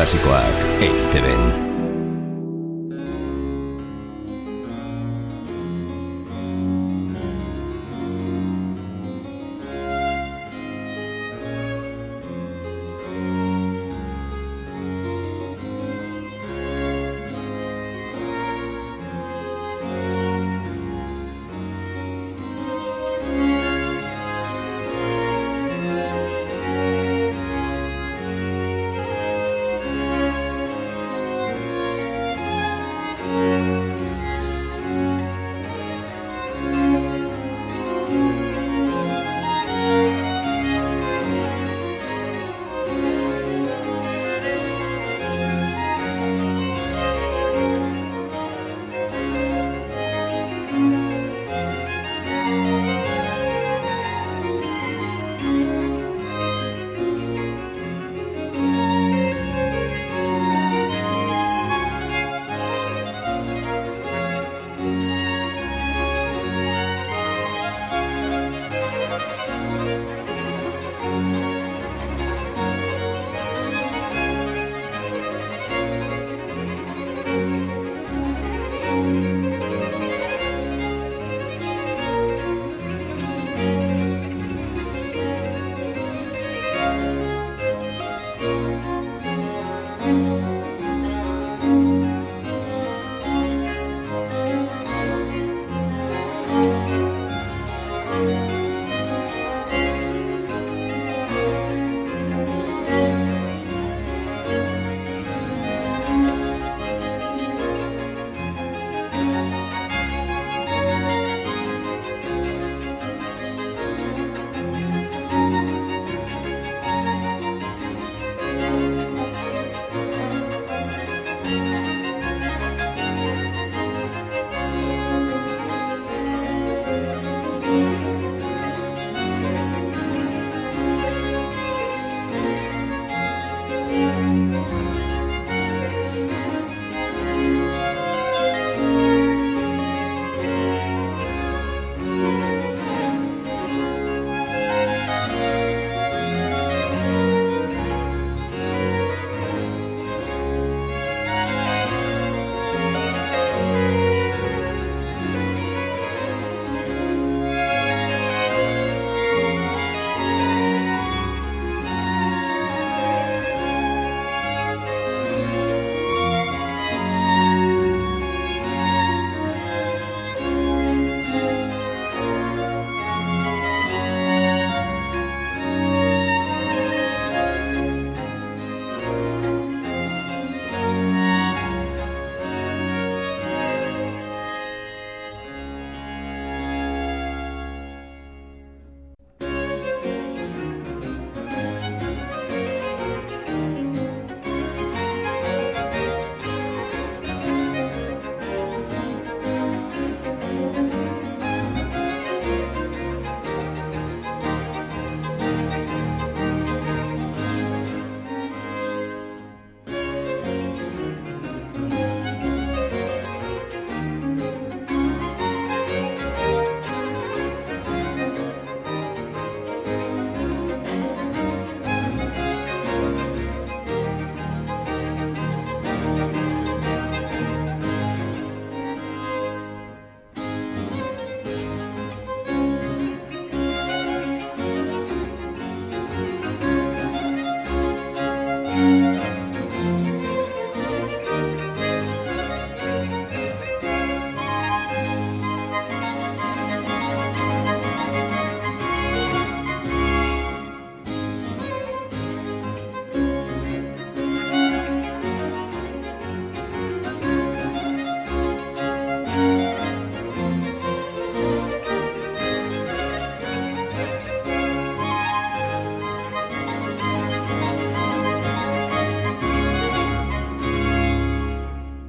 Klasikoak EITB-en.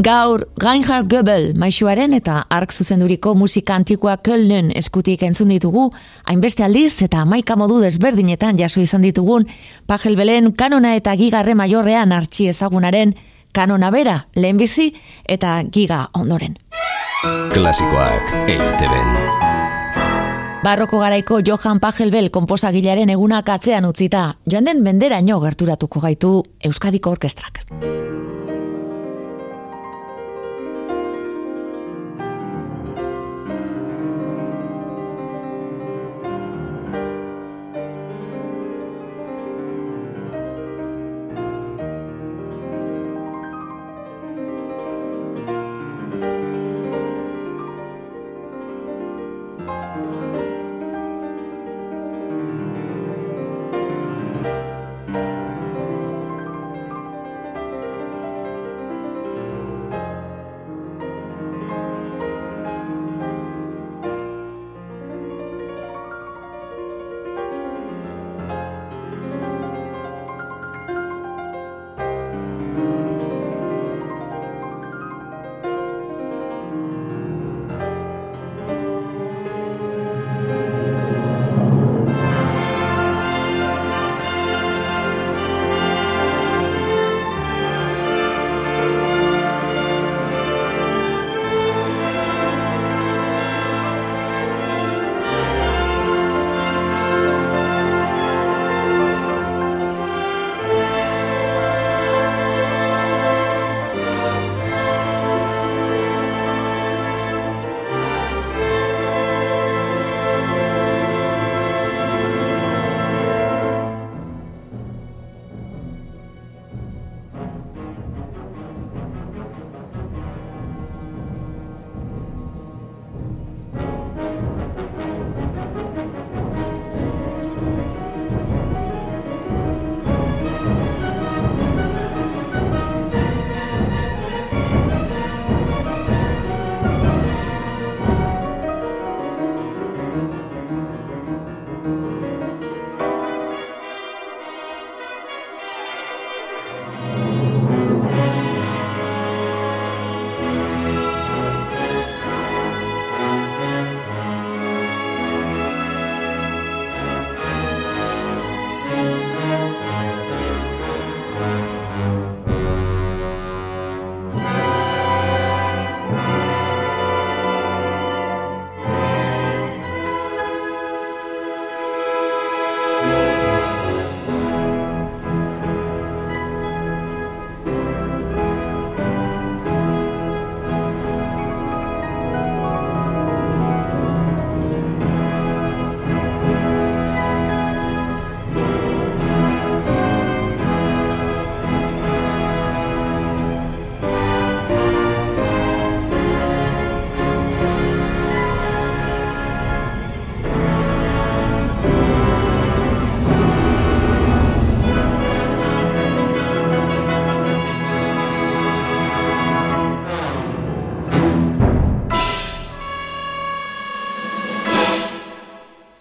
Gaur, Reinhard Goebel maixuaren eta ark zuzenduriko musika antikoa Kölnen eskutik entzun ditugu, hainbeste aldiz eta maika modu desberdinetan jaso izan ditugun, pajelbelen kanona eta gigarre maiorrean artxi ezagunaren kanona bera, lehenbizi eta giga ondoren. Klasikoak eiteben. Barroko garaiko Johan Pajelbel konposagilaren egunak atzean utzita, joan den benderaino gerturatuko gaitu Euskadiko Orkestrak.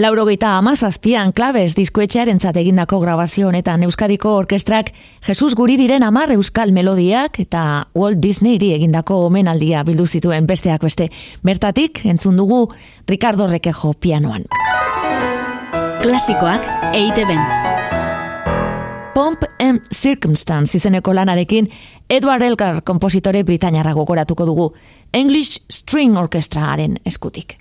Laurogeita amazazpian klabez diskoetxearen egindako grabazio honetan Euskadiko Orkestrak Jesus guri diren amar euskal melodiak eta Walt Disneyri egindako omenaldia bildu zituen besteak beste. Bertatik, entzun dugu Ricardo Rekejo pianoan. Klasikoak eite ben. Pomp and Circumstance izeneko lanarekin Edward Elgar kompositore Britaniarra gogoratuko dugu English String Orchestraaren eskutik.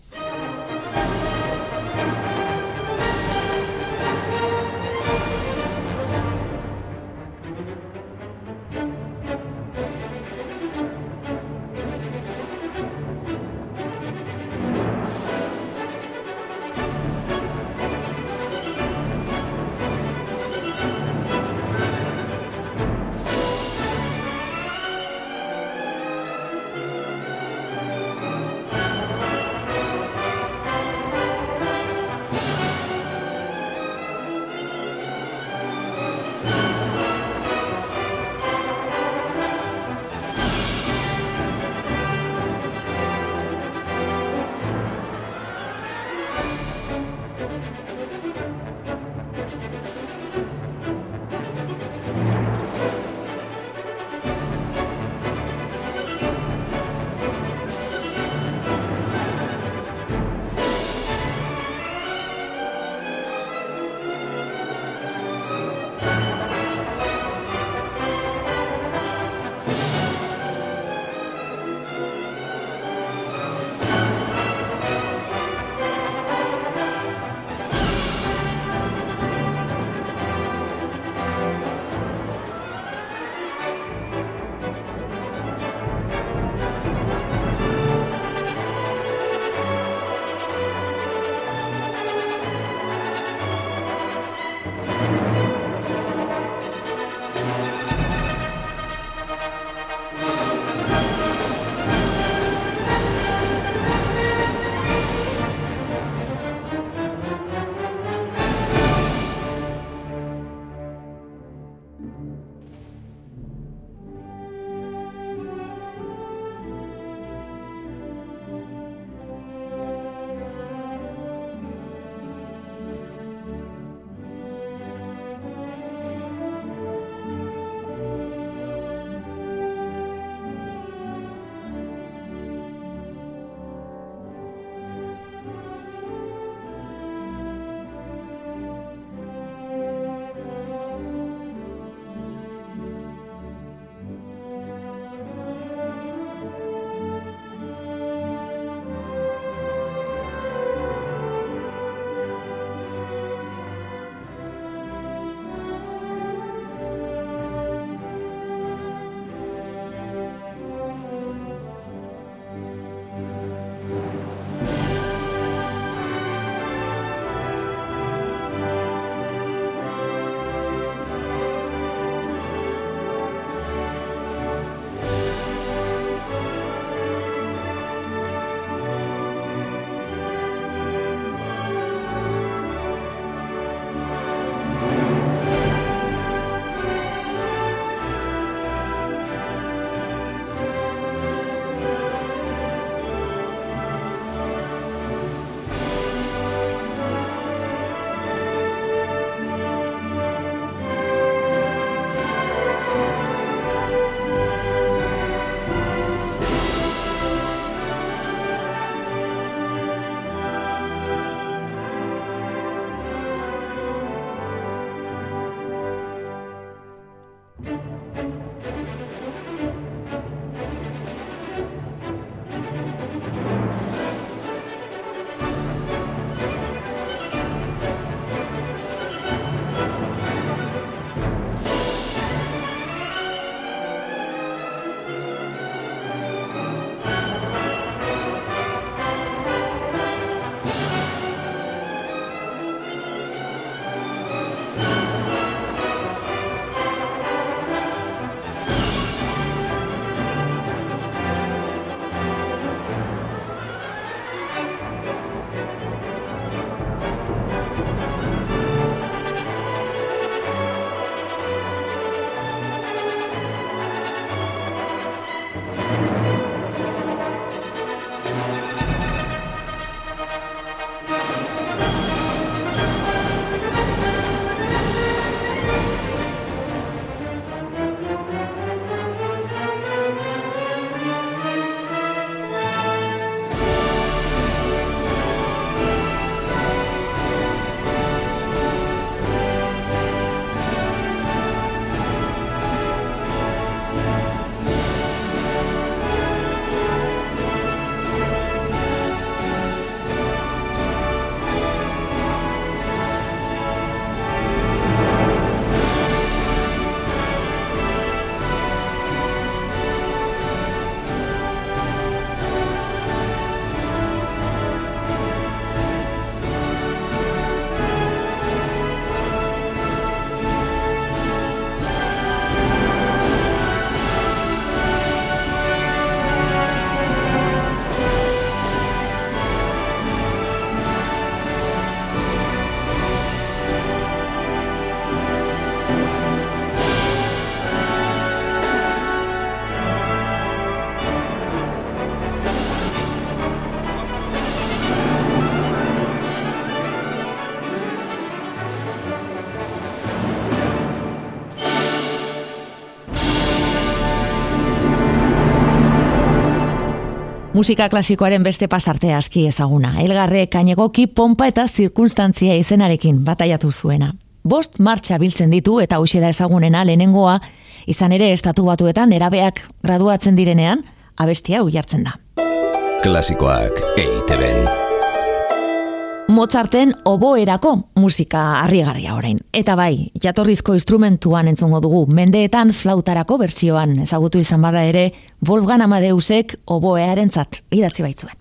Musika klasikoaren beste pasarte aski ezaguna. Elgarre kainegoki pompa eta zirkunstantzia izenarekin bataiatu zuena. Bost martxa biltzen ditu eta hauxe da ezagunena lehenengoa, izan ere estatu batuetan erabeak graduatzen direnean, abestia hau jartzen da. Klasikoak EITB-en. Mozarten oboerako musika harrigarria orain. Eta bai, jatorrizko instrumentuan entzungo dugu, mendeetan flautarako bertsioan ezagutu izan bada ere, Wolfgang Amadeusek oboearen zat, idatzi baitzuen.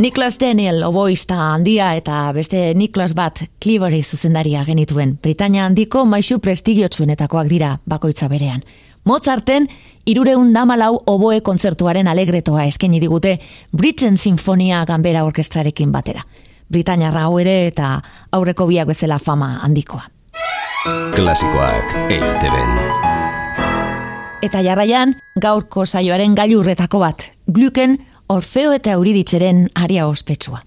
Niklas Daniel oboista handia eta beste Niklas bat Clivery zuzendaria genituen. Britania handiko maisu prestigiotsuenetakoak dira bakoitza berean. Mozarten irureun damalau oboe kontzertuaren alegretoa eskeni digute Britain Sinfonia Gambera Orkestrarekin batera. Britania hau ere eta aurreko biak bezala fama handikoa. Klasikoak eiteben. Eta jarraian, gaurko saioaren gailurretako bat, gluken Orfeo eta Euriditxeren aria ospetsua.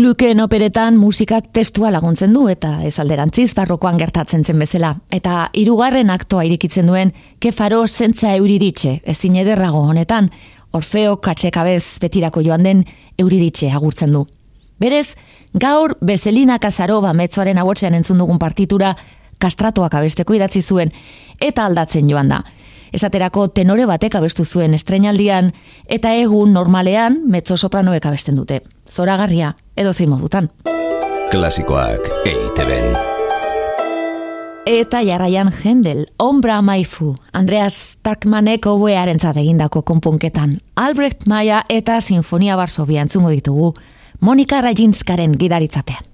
Gluken operetan musikak testua laguntzen du eta ez alderantziz barrokoan gertatzen zen bezala. Eta hirugarren aktoa irikitzen duen kefaro zentza euriditxe ezin ederrago honetan, Orfeo katxekabez betirako joan den euriditxe agurtzen du. Berez, gaur Beselina Kazaroba metzoaren agotzean entzun dugun partitura kastratuak abesteko idatzi zuen eta aldatzen joan da. Esaterako tenore batek abestu zuen estrenaldian eta egun normalean mezzo sopranoek abesten dute. Zoragarria edo zein modutan. Klasikoak EITB-en. Eta jarraian jendel, ombra maifu, Andreas Starkmanek oboearen egindako konpunketan. Albrecht Maia eta Sinfonia Barsovia entzungo ditugu, Monika Rajinskaren gidaritzapean.